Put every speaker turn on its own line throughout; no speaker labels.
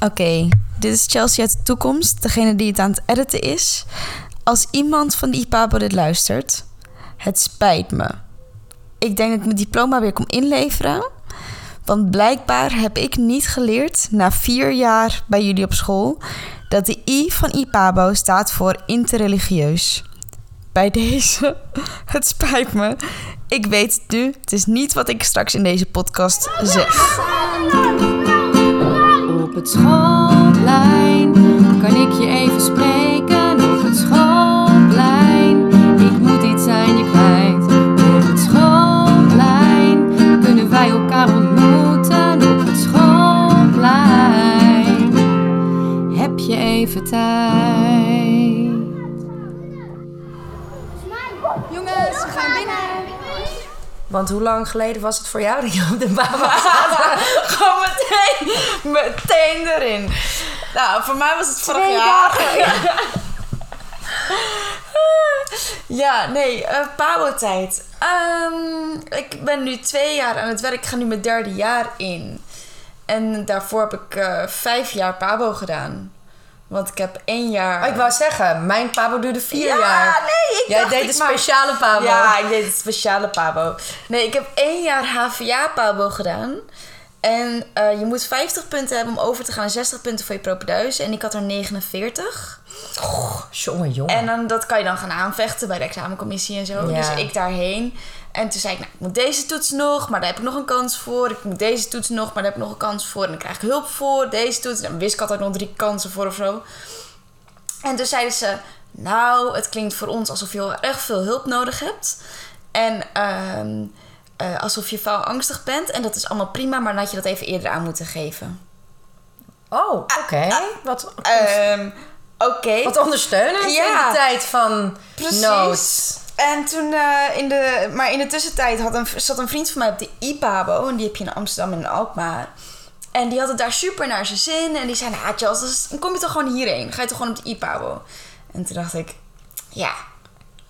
Oké, dit is Chelsea uit de toekomst, degene die het aan het editen is. Als iemand van de IPABO dit luistert, het spijt me. Ik denk dat ik mijn diploma weer kom inleveren. Want blijkbaar heb ik niet geleerd na vier jaar bij jullie op school dat de I van IPABO staat voor interreligieus. Bij deze, het spijt me. Ik weet het nu, het is niet wat ik straks in deze podcast zeg.
Op het schoolplein kan ik je even spreken. Op het schoolplein, ik moet iets aan je kwijt. Op het schoolplein kunnen wij elkaar ontmoeten. Op het schoolplein heb je even tijd.
Jongens, we gaan binnen.
Want hoe lang geleden was het voor jou dat je op de baan was?
Meteen, erin. Nou, voor mij was het vorig
Twee
jaar. Ja, nee, uh, Pabo-tijd. Ehm, ik ben nu twee jaar aan het werk. Ik ga nu mijn derde jaar in. En daarvoor heb ik eh, vijf jaar Pabo gedaan. Want ik heb één jaar...
Oh, ik wou zeggen, mijn Pabo duurde vier
ja,
jaar.
nee, ik
Jij
dacht,
deed
ik maak-
speciale Pabo.
Ja, ik deed het speciale Pabo. Nee, ik heb één jaar HVA-Pabo gedaan. En eh, je moet 50 punten hebben om over te gaan naar 60 punten voor je propedeuse. En ik had er 49.
Jongen, jongen.
En dan, dat kan je dan gaan aanvechten bij de examencommissie en zo.
Ja.
Dus ik daarheen. En toen zei ik, nou, ik moet deze toets nog, maar daar heb ik nog een kans voor. Ik moet deze toets nog, maar daar heb ik nog een kans voor. En dan krijg ik hulp voor. Deze toets. En dan wist ik altijd nog drie kansen voor of zo. En toen zeiden ze, nou, het klinkt voor ons alsof je heel erg veel hulp nodig hebt. En ehm, eh, alsof je faalangstig bent. En dat is allemaal prima, maar dan had je dat even eerder aan moeten geven.
Oh, oké. Wat,
Ehm, Oké.
wat ondersteunend
Ja.
in de tijd van
Precies.
nood.
En toen, eh, in de, maar in de tussentijd had een, zat een vriend van mij op de IPABO. En die heb je in Amsterdam en in Alkmaar. En die had het daar super naar zijn zin. En die zei, nou Charles, dan kom je toch gewoon hierheen. Ga je toch gewoon op de IPABO. En toen dacht ik, ja,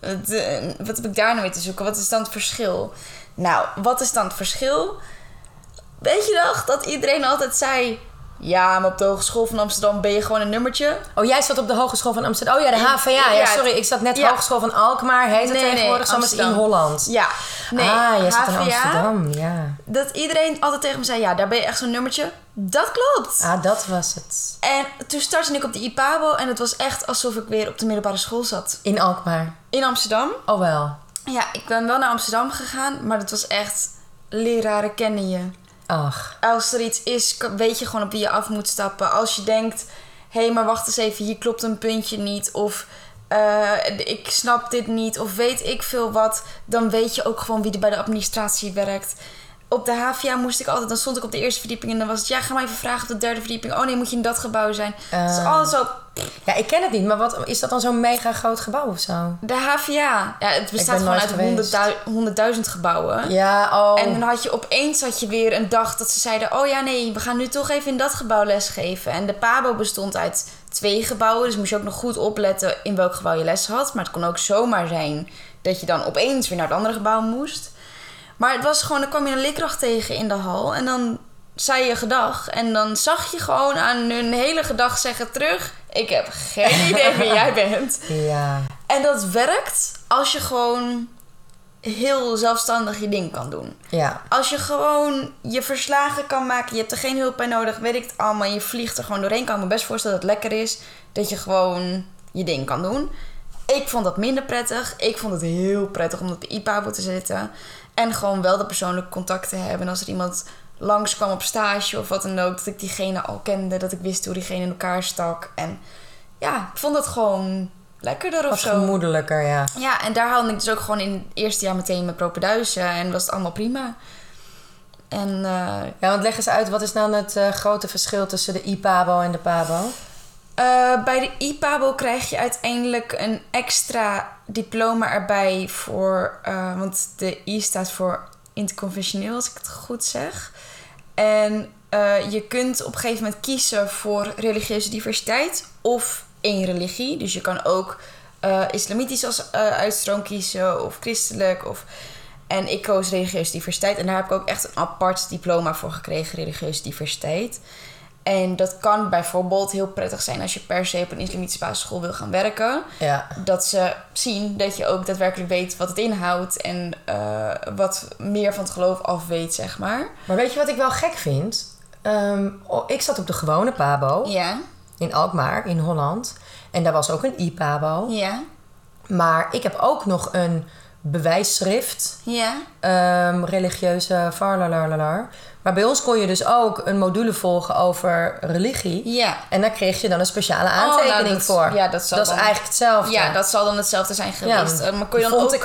wat, eh, wat heb ik daar nou mee te zoeken? Wat is dan het verschil? Nou, wat is dan het verschil? Weet je nog dat iedereen altijd zei... Ja, maar op de Hogeschool van Amsterdam ben je gewoon een nummertje.
Oh, jij zat op de Hogeschool van Amsterdam. Oh ja, de HVA. Ja,
Ja,
sorry, ik zat net
ja.
Hogeschool van Alkmaar. Heet het
Nee, nee,
tegenwoordig? Met in. Holland.
Ja, nee,
ah, jij zat in
HVA,
Amsterdam, ja.
Dat iedereen altijd tegen me zei, ja, daar ben je echt zo'n nummertje. Dat klopt.
Ah, dat was het.
En toen startte ik op de IPABO en het was echt alsof ik weer op de middelbare school zat.
In Alkmaar.
In Amsterdam.
Oh wel.
Ja, ik ben wel naar Amsterdam gegaan, maar dat was echt... Leraren kennen je.
Ach.
Als er iets is, weet je gewoon op wie je af moet stappen. Als je denkt, hé, hey, maar wacht eens even, hier klopt een puntje niet. Of eh, ik snap dit niet. Of weet ik veel wat. Dan weet je ook gewoon wie er bij de administratie werkt. Op de HVA moest ik altijd, dan stond ik op de eerste verdieping en dan was het, ja, ga maar even vragen op de derde verdieping. Oh nee, moet je in dat gebouw zijn. Het is
Ah.
alles zo.
Ja, ik ken het niet, maar wat, is dat dan zo'n mega groot gebouw of zo?
De HVA, ja, het bestaat gewoon uit
geweest.
100.000 100.000 gebouwen.
Ja, oh.
En dan had je opeens had je weer een dag dat ze zeiden: Oh ja, nee, we gaan nu toch even in dat gebouw lesgeven. En de Pabo bestond uit twee gebouwen. Dus moest je ook nog goed opletten in welk gebouw je les had. Maar het kon ook zomaar zijn dat je dan opeens weer naar het andere gebouw moest. Maar het was gewoon, dan kwam je een leerkracht tegen in de hal. En dan zei je gedag. En dan zag je gewoon aan hun hele gedag zeggen terug: Ik heb geen idee wie jij bent.
Ja.
En dat werkt als je gewoon heel zelfstandig je ding kan doen.
Ja.
Als je gewoon je verslagen kan maken, je hebt er geen hulp bij nodig, weet ik het allemaal. Je vliegt er gewoon doorheen. Kan ik me best voorstellen dat het lekker is. Dat je gewoon je ding kan doen. Ik vond dat minder prettig. Ik vond het heel prettig om op de IPABO te zitten. En gewoon wel de persoonlijke contact te hebben. En als er iemand langskwam op stage of wat dan ook, dat ik diegene al kende. Dat ik wist hoe diegene in elkaar stak. En ja, ik vond dat gewoon lekkerder of zo.
gemoedelijker, ja.
Ja, en daar haalde ik dus ook gewoon in het eerste jaar meteen mijn propeduise. En was het allemaal prima. En eh,
Ja, want leg eens uit, wat is dan het eh, grote verschil tussen de IPABO en de PABO?
Eh, bij de IPABO krijg je uiteindelijk een extra diploma erbij voor... eh, want de I staat voor interconfessioneel, als ik het goed zeg. En eh, je kunt op een gegeven moment kiezen voor religieuze diversiteit of één religie. Dus je kan ook islamitisch als uitstroom kiezen of christelijk. Of... En ik koos religieuze diversiteit. En daar heb ik ook echt een apart diploma voor gekregen, religieuze diversiteit. En dat kan bijvoorbeeld heel prettig zijn als je per se op een islamitische basisschool wil gaan werken.
Ja.
Dat ze zien dat je ook daadwerkelijk weet wat het inhoudt en eh, wat meer van het geloof af weet, zeg maar.
Maar weet je wat ik wel gek vind? Ehm, oh, ik zat op de gewone Pabo
Ja,
in Alkmaar, in Holland. En daar was ook een i-Pabo.
ja,
Maar ik heb ook nog een bewijsschrift.
ja.
ehm, religieuze farlalalar. Maar bij ons kon je dus ook een module volgen over religie.
Ja.
En daar kreeg je dan een speciale aantekening
Oh, nou, dat-
voor.
ja, dat zal
is
dan-
eigenlijk hetzelfde.
Ja, dat zal dan hetzelfde zijn geweest. Eh, maar kon je, dan ook,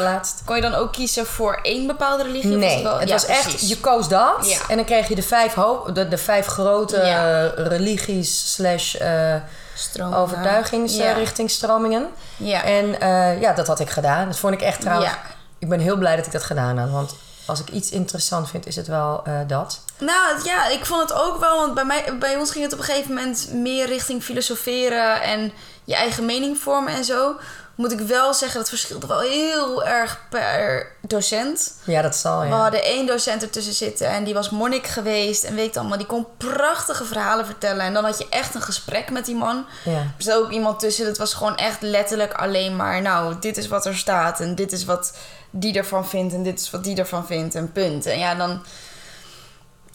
kon je dan ook kiezen voor één bepaalde religie?
Nee,
wel-
het
Ja,
was echt, je koos dat.
Ja.
En dan kreeg je de vijf, de, de vijf grote religies slash eh,
Stromen.
overtuigingsrichtingstromingen.
Ja.
En eh, ja, dat had ik gedaan. Dat vond ik echt trouwens...
Ja.
Ik ben heel blij dat ik dat gedaan had. Want als ik iets interessant vind, is het wel eh, dat.
Nou ja, ik vond het ook wel, want bij, mij, bij ons ging het op een gegeven moment meer richting filosoferen en je eigen mening vormen en zo. Moet ik wel zeggen, dat verschilde wel heel erg per docent.
Ja, dat zal,
We
ja.
hadden één docent ertussen zitten en die was monnik geweest en weet het allemaal. Die kon prachtige verhalen vertellen en dan had je echt een gesprek met die man.
ja.
Er zat ook iemand tussen, dat was gewoon echt letterlijk alleen maar... nou, dit is wat er staat en dit is wat die ervan vindt... en dit is wat die ervan vindt en punt. En ja, dan...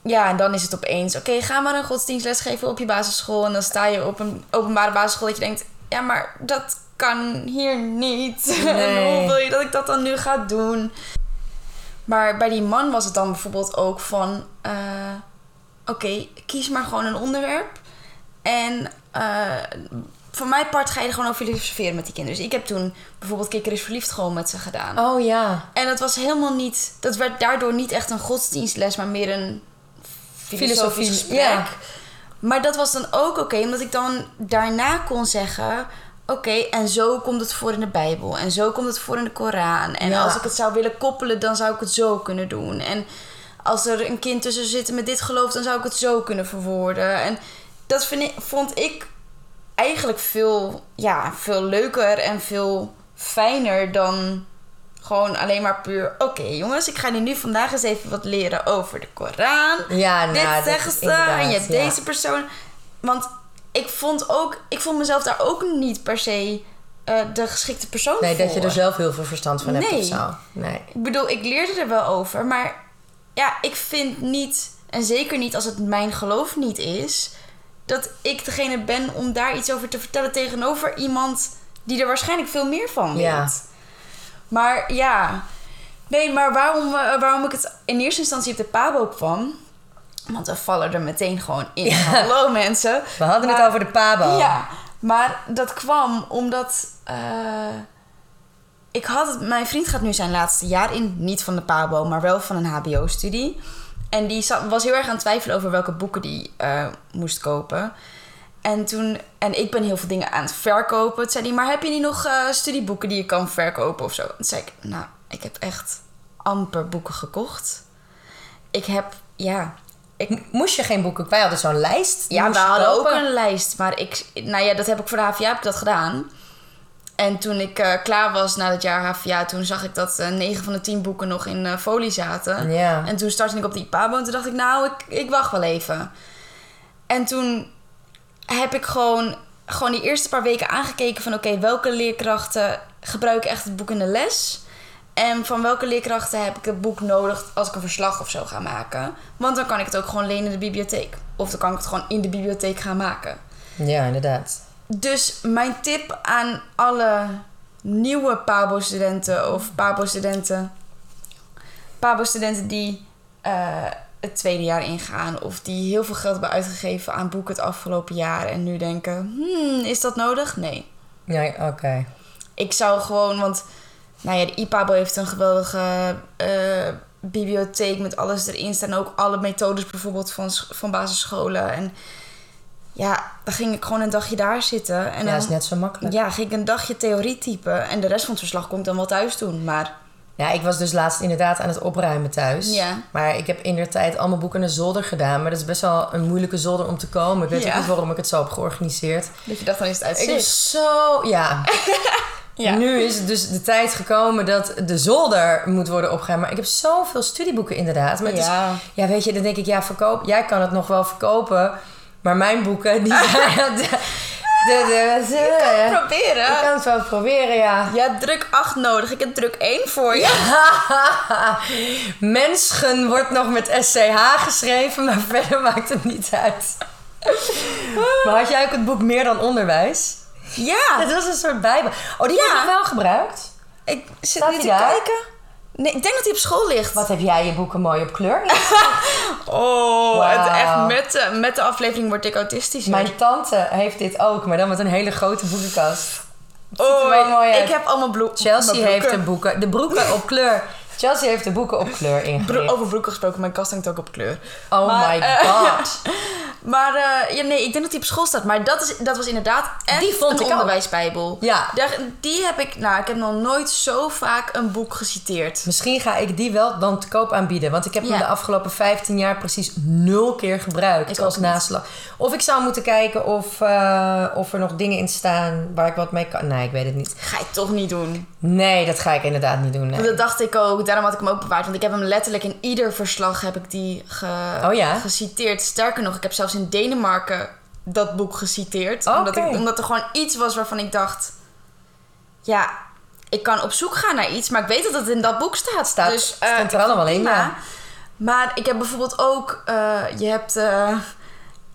Ja, en dan is het opeens... oké, ga maar een godsdienstles geven op je basisschool... en dan sta je op een openbare basisschool dat je denkt... ja, maar dat kan hier niet. En hoe wil je dat ik dat dan nu ga doen? Maar bij die man was het dan bijvoorbeeld ook van... eh, oké, kies maar gewoon een onderwerp... En eh, voor mijn part ga je er gewoon over filosoferen met die kinderen. Dus ik heb toen bijvoorbeeld Kikker is verliefd gewoon met ze gedaan.
Oh ja.
En dat was helemaal niet... Dat werd daardoor niet echt een godsdienstles, maar meer een filosofisch
Filosofie,
gesprek.
ja.
Maar dat was dan ook oké, omdat ik dan daarna kon zeggen... Oké, en zo komt het voor in de Bijbel. En zo komt het voor in de Koran. En
Ja.
als ik het zou willen koppelen, dan zou ik het zo kunnen doen. En als er een kind tussen zit met dit geloof, dan zou ik het zo kunnen verwoorden. En dat vind ik, vond ik eigenlijk veel, ja, veel leuker en veel fijner dan gewoon alleen maar puur... Oké jongens, ik ga jullie nu vandaag eens even wat leren over de Koran.
Ja, nou,
Dit zeggen ze en je hebt
ja.
deze persoon. Want ik vond ook, ik vond mezelf daar ook niet per se eh, de geschikte persoon
Nee,
voor.
dat je er zelf heel veel verstand van hebt
Nee.
of zo. Nee.
Ik bedoel, ik leerde er wel over, maar ja, ik vind niet, en zeker niet als het mijn geloof niet is, dat ik degene ben om daar iets over te vertellen tegenover iemand die er waarschijnlijk veel meer van weet.
Ja.
Maar ja, nee, maar waarom, eh, waarom ik het in eerste instantie op de Pabo kwam, want we vallen er meteen gewoon in. Hallo mensen.
We hadden
Maar-
het over de Pabo.
Ja, maar dat kwam omdat. eh, ik had mijn vriend gaat nu zijn laatste jaar in, niet van de PABO, maar wel van een HBO-studie. En die was heel erg aan het twijfelen over welke boeken die eh, moest kopen. En toen, en ik ben heel veel dingen aan het verkopen. Toen zei hij, maar heb je niet nog eh, studieboeken die je kan verkopen of zo? Toen zei ik, nou, ik heb echt amper boeken gekocht. Ik heb, ja, ik,
Moest je geen boeken? Wij hadden zo'n lijst.
ja, we hadden ook een lijst. Maar ik, nou ja, dat heb ik voor de HVA heb ik dat gedaan. En toen ik eh, klaar was na dat jaar HVA, toen zag ik dat eh 9 van de 10 boeken nog in eh, folie zaten.
Ja.
En toen startte ik op die Pabo en toen dacht ik, nou, ik, ik wacht wel even. En toen heb ik gewoon, gewoon die eerste paar weken aangekeken van... oké, welke leerkrachten gebruiken echt het boek in de les... En van welke leerkrachten heb ik het boek nodig als ik een verslag of zo ga maken? Want dan kan ik het ook gewoon lenen in de bibliotheek. Of dan kan ik het gewoon in de bibliotheek gaan maken.
Ja, inderdaad.
Dus mijn tip aan alle nieuwe PABO-studenten of PABO-studenten... PABO-studenten die eh, het tweede jaar ingaan... of die heel veel geld hebben uitgegeven aan boeken het afgelopen jaar... en nu denken, hmm, is dat nodig? Nee.
Nee, oké.
Ik zou gewoon, want nou ja, de IPABO heeft een geweldige eh, bibliotheek met alles erin staan. Ook alle methodes bijvoorbeeld van, van basisscholen. En ja, dan ging ik gewoon een dagje daar zitten. En
Ja,
dan,
is net zo makkelijk.
ja, ging ik een dagje theorie typen. En de rest van het verslag ik dan wel thuis doen. Maar
Ja, ik was dus laatst inderdaad aan het opruimen thuis.
Ja.
Maar ik heb in der tijd allemaal boeken naar zolder gedaan. Maar dat is best wel een moeilijke zolder om te komen. Ik weet
Ja.
ook niet waarom ik het zo heb georganiseerd.
dat je dacht, dan is het uit
Ik was zo... Ja.
Ja.
Nu is dus de tijd gekomen dat de zolder moet worden opgeruimd. Maar ik heb zoveel studieboeken inderdaad. Maar
Ja.
is, ja, weet je, dan denk ik, ja, verkoop. Jij kan het nog wel verkopen. Maar mijn boeken, die zijn... De, de, de, de-
Proberen.
ik kan het wel proberen, ja.
Ja, druk 8 nodig. Ik heb druk 1 voor je.
Menschen wordt nog met SCH geschreven, maar verder maakt het niet uit. Maar had jij ook het boek Meer dan Onderwijs?
Ja.
Dat was een soort bijbel. Oh, die
Ja.
heb ik wel gebruikt.
Ik zit
Staat
nu te
daar?
kijken. Nee, ik denk dat hij op school ligt.
Wat heb jij je boeken mooi op kleur?
Oh, het echt met de, met de aflevering word ik autistisch.
Mijn tante heeft dit ook, maar dan met een hele grote boekenkast.
oh,
mooi
ik heb allemaal bloe-
Chelsea heeft de boeken, de broeken op kleur. Chelsea heeft de boeken op kleur ingericht.
over broeken gesproken, mijn kast hangt ook op kleur.
Oh
Maar,
my
eh,
god.
Maar eh, ja, nee, ik denk dat hij op school staat. Maar dat, is, dat was inderdaad echt
Die vond
een
ik ook.
onderwijsbijbel.
Ja.
Daar, die heb ik, nou, ik heb nog nooit zo vaak een boek geciteerd.
Misschien ga ik die wel dan te koop aanbieden. Want ik heb hem de afgelopen 15 jaar precies nul keer gebruikt
Ik
als naslag. Of ik zou moeten kijken of, eh, of er nog dingen in staan waar ik wat mee kan. Nee, ik weet het niet.
Ga je toch niet doen.
Nee, dat ga ik inderdaad niet doen. nee.
Dat dacht ik ook. Daarom had ik hem ook bewaard. Want ik heb hem letterlijk in ieder verslag heb ik die ge-
Oh ja?
geciteerd. Sterker nog, ik heb zelfs in Denemarken dat boek geciteerd.
Oké.
Omdat, ik, omdat er gewoon iets was waarvan ik dacht... Ja, ik kan op zoek gaan naar iets, maar ik weet dat het in dat boek staat.
Staat-
dus, eh,
stond er allemaal in, ja.
Maar ik heb bijvoorbeeld ook... eh, je hebt eh,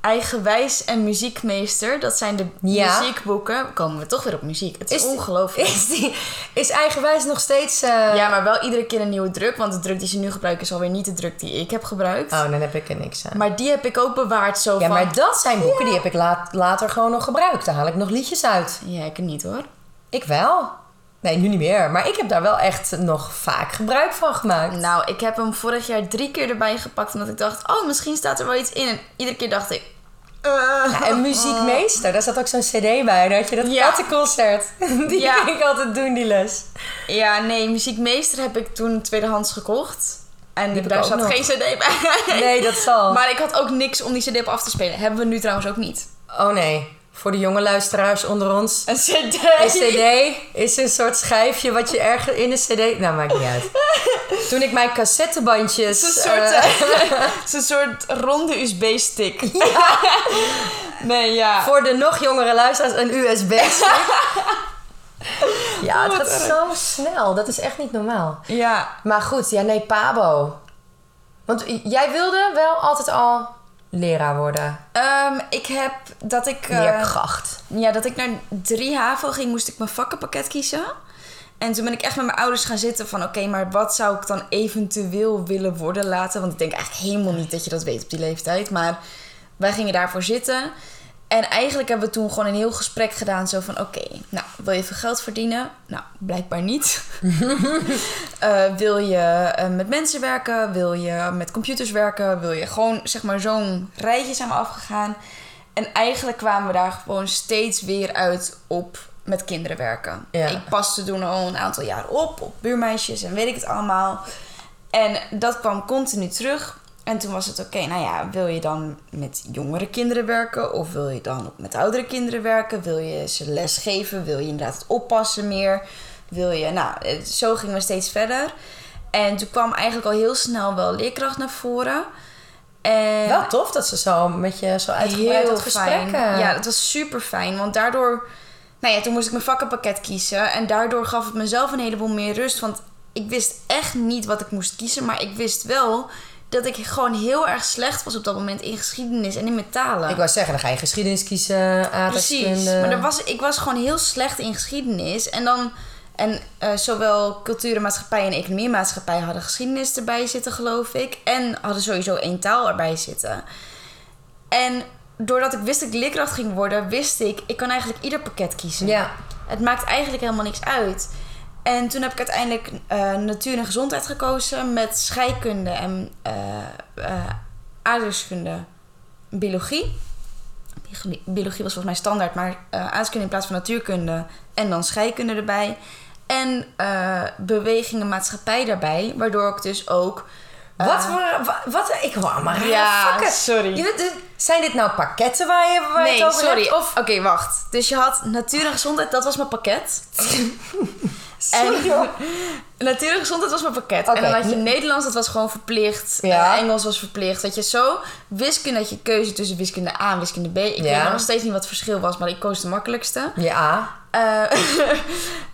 Eigenwijs en Muziekmeester. Dat zijn de
Ja.
muziekboeken. Komen we toch weer op muziek. Het is,
Is-
ongelooflijk.
Is, die, is eigenwijs nog steeds... eh,
Ja, maar wel iedere keer een nieuwe druk. Want de druk die ze nu gebruiken is alweer niet de druk die ik heb gebruikt.
Oh, dan heb ik er niks aan.
Maar die heb ik ook bewaard zo
ja,
van...
maar dat zijn boeken die heb ik laat- later gewoon nog gebruikt. Daar haal ik nog liedjes uit.
Ja, ik niet hoor.
Ik wel. Nee, nu niet meer. Maar ik heb daar wel echt nog vaak gebruik van gemaakt.
Nou, ik heb hem vorig jaar drie keer erbij gepakt. Omdat ik dacht, oh, misschien staat er wel iets in. En iedere keer dacht ik... eh,
Ja, en muziekmeester, daar zat ook zo'n cd bij. Daar had je dat
Ja.
kattenconcert. Die
Ja.
ging ik altijd doen, die les.
Ja, nee, Muziekmeester heb ik toen tweedehands gekocht. En
ik
daar zat
nog.
geen cd bij.
Nee, dat zal.
Maar ik had ook niks om die cd op af te spelen. Hebben we nu trouwens ook niet.
Oh nee, voor de jonge luisteraars onder ons.
Een cd.
Een cd is een soort schijfje wat je ergens in een cd... Nou, maakt niet uit. Toen ik mijn cassettebandjes...
Het is een soort,
eh,
eh, is een soort ronde USB-stick. nee, ja.
voor de nog jongere luisteraars een USB-stick. ja, het gaat zo snel. Dat is echt niet normaal.
Ja,
Maar goed, ja, nee, Pabo. Want jij wilde wel altijd al leraar worden.
Ehm, ik heb dat ik...
Leerkracht.
ja, dat ik naar 3 HAVO ging, moest ik mijn vakkenpakket kiezen. En toen ben ik echt met mijn ouders gaan zitten van... Oké, maar wat zou ik dan eventueel willen worden later? Want ik denk eigenlijk helemaal niet dat je dat weet op die leeftijd. Maar wij gingen daarvoor zitten. En eigenlijk hebben we toen gewoon een heel gesprek gedaan. Zo van, oké, nou, wil je veel geld verdienen? Nou, blijkbaar niet. Eh, wil je eh, met mensen werken? Wil je met computers werken? Wil je gewoon, zeg maar, zo'n rijtje zijn we afgegaan. En eigenlijk kwamen we daar gewoon steeds weer uit op met kinderen werken.
Ja.
Ik paste toen al een aantal jaar op, op buurmeisjes en weet ik het allemaal. En dat kwam continu terug. En toen was het oké, nou ja, wil je dan met jongere kinderen werken? Of wil je dan ook met oudere kinderen werken? Wil je ze les geven? Wil je inderdaad het oppassen meer? Wil je, nou, eh, zo gingen we steeds verder. En toen kwam eigenlijk al heel snel wel leerkracht naar voren. En
Wel tof dat ze zo met je zo uitgebreid dat gesprek...
fijn.
eh,
Ja, dat was super fijn. Want daardoor... Nou ja, toen moest ik mijn vakkenpakket kiezen. En daardoor gaf het mezelf een heleboel meer rust. Want ik wist echt niet wat ik moest kiezen. Maar ik wist wel dat ik gewoon heel erg slecht was op dat moment in geschiedenis en in mijn talen.
Ik wou zeggen, dan ga je geschiedenis kiezen, aardrijkskunde.
Precies. Maar er was, ik was gewoon heel slecht in geschiedenis. En dan... En eh, zowel cultuur en maatschappij en economie en maatschappij hadden geschiedenis erbij zitten, geloof ik. En hadden sowieso één taal erbij zitten. En doordat ik wist dat ik leerkracht ging worden, wist ik, ik kan eigenlijk ieder pakket kiezen.
Ja.
Het maakt eigenlijk helemaal niks uit. En toen heb ik uiteindelijk eh, natuur en gezondheid gekozen met scheikunde en eh, aardrijkskunde, biologie. Biologie- Biologie was volgens mij standaard, maar aardrijkskunde in plaats van natuurkunde en dan scheikunde erbij. En eh beweging en maatschappij daarbij, waardoor ik dus ook...
Wat voor... wa- Wat, ik hoor allemaal rare
Ja,
vakken.
sorry.
Je, zijn dit nou pakketten waar je, waar je
nee,
het over
sorry.
hebt? Of
Oké, wacht. Dus je had natuur en gezondheid, dat was mijn pakket. En natuurlijke gezondheid was mijn pakket. En dan had je Nederlands, dat was gewoon verplicht.
Ja.
Engels was verplicht. Dat je zo wiskunde had je keuze tussen wiskunde A en wiskunde B. Ik
Ja.
weet nog steeds niet wat het verschil was, maar ik koos de makkelijkste.
Ja.
Eh,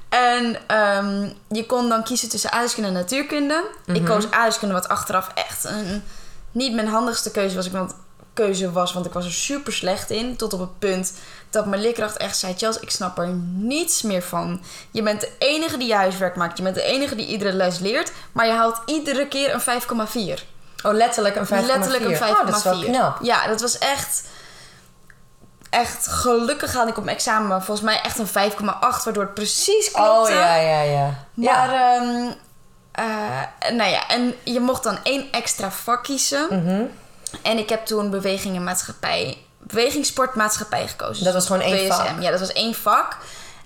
en ehm, je kon dan kiezen tussen aardrijkskunde en natuurkunde. Ik
Mhm.
koos aardrijkskunde, wat achteraf echt een, niet mijn handigste keuze was. Ik want, keuze was, want ik was er super slecht in. Tot op het punt dat mijn leerkracht echt zei... Chels, ik snap er niets meer van. Je bent de enige die je huiswerk maakt. Je bent de enige die iedere les leert. Maar je haalt iedere keer een 5,4.
Oh, letterlijk een 5,4.
Letterlijk een 5,4.
Oh, dat is wel knap.
Ja, dat was echt... Echt gelukkig had ik op mijn examen volgens mij echt een 5,8, waardoor het precies klopte.
Oh, ja, ja, ja.
Maar,
ja.
ehm, eh, nou ja, en je mocht dan één extra vak kiezen.
Mhm.
En ik heb toen beweging en maatschappij, beweging, sport, maatschappij gekozen.
Dat was gewoon één
BSM.
vak?
Ja, dat was één vak.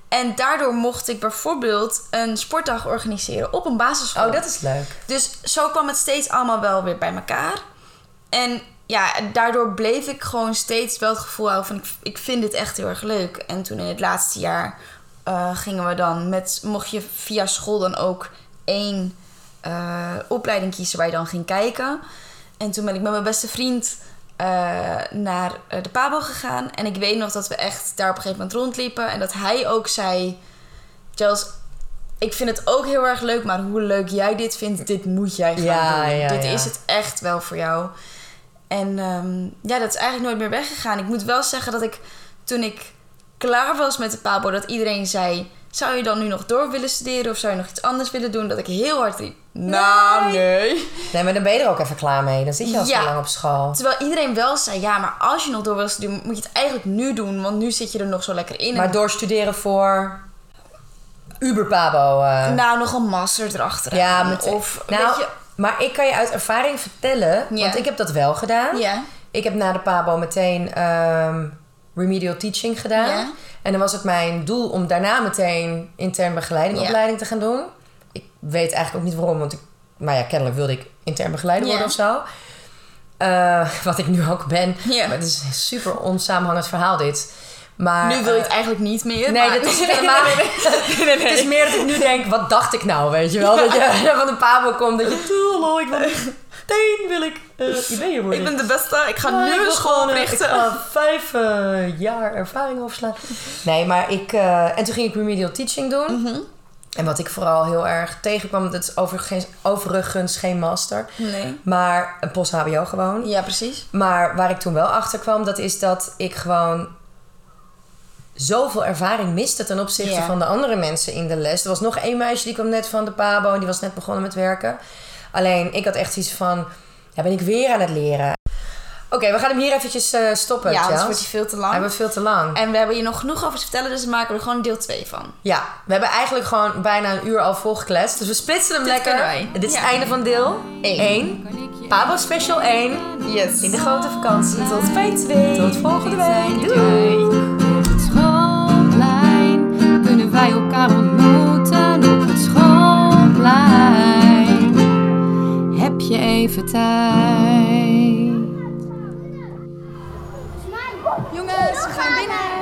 En daardoor mocht ik bijvoorbeeld een sportdag organiseren op een basisschool.
Oh, dat is leuk.
Dus zo kwam het steeds allemaal wel weer bij elkaar. En ja, daardoor bleef ik gewoon steeds wel het gevoel houden van... ik, ik vind dit echt heel erg leuk. En toen in het laatste jaar eh, gingen we dan met... mocht je via school dan ook één eh, opleiding kiezen waar je dan ging kijken. En toen ben ik met mijn beste vriend eh, naar eh, de Pabo gegaan. En ik weet nog dat we echt daar op een gegeven moment rondliepen. En dat hij ook zei... Charles, ik vind het ook heel erg leuk, maar hoe leuk jij dit vindt, dit moet jij gaan
Ja,
doen.
ja,
dit
ja.
is het echt wel voor jou. En ehm, ja, dat is eigenlijk nooit meer weggegaan. Ik moet wel zeggen dat ik toen ik klaar was met de Pabo, dat iedereen zei: Zou je dan nu nog door willen studeren of zou je nog iets anders willen doen? Dat ik heel hard riep: Nou, nee.
Nee, maar dan ben je er ook even klaar mee. Dan zit je al
Ja.
zo lang op school.
Terwijl iedereen wel zei: Ja, maar als je nog door wil studeren, moet je het eigenlijk nu doen, want nu zit je er nog zo lekker in.
Maar doorstuderen voor Uber Pabo. eh.
Nou, nog een master erachteraan.
ja, met,
of
nou,
weet je,
maar ik kan je uit ervaring vertellen, want ik heb dat wel gedaan.
ja.
Ik heb na de Pabo meteen ehm, remedial teaching gedaan.
Ja.
En dan was het mijn doel om daarna meteen intern begeleidingopleiding te gaan doen. Ik weet eigenlijk ook niet waarom, want ik, maar ja, kennelijk wilde ik intern begeleider
Ja.
worden of zo. Eh, wat ik nu ook ben.
Ja.
Maar het is een super onsamenhangend verhaal dit. Maar,
Nu wil je
eh,
het eigenlijk niet meer.
Nee,
maar-
dat is het helemaal. Het is meer dat ik nu denk, wat dacht ik nou, weet je wel? Dat je van de Pabo komt, dat je... Ik wil meteen wil ik uh, ideeën worden.
Ik ben de beste. Ik ga
Ja, ik
nu een school
eh,
oprichten.
Ik ga vijf eh, jaar ervaring overslaan. Nee, maar ik... eh, en toen ging ik remedial teaching doen.
Mhm.
En wat ik vooral heel erg tegenkwam... Dat is overigens, overigens geen master.
Nee.
Maar een post-HBO gewoon.
Ja, precies.
Maar waar ik toen wel achter kwam... Dat is dat ik gewoon... Zoveel ervaring miste ten opzichte
Ja.
van de andere mensen in de les. Er was nog één meisje die kwam net van de Pabo en die was net begonnen met werken. Alleen ik had echt iets van: ja, ben ik weer aan het leren? Oké, we gaan hem hier eventjes eh, stoppen.
ja, anders wordt hij veel te lang.
Hij wordt veel te lang.
En we hebben hier nog genoeg over te vertellen, dus we maken er gewoon deel 2 van.
Ja, we hebben eigenlijk gewoon bijna een uur al volgekletst. Dus we splitsen hem
Dit
lekker.
wij.
Dit is
Ja.
het einde van deel
Eén.
1. Pabo Special 1.
Yes.
In de grote vakantie.
Tot bij 2.
Tot volgende week.
je
Doei.
Op het schoolplein kunnen wij elkaar ontmoeten op het schoolplein. Je even tijd?
Jongens, we gaan binnen.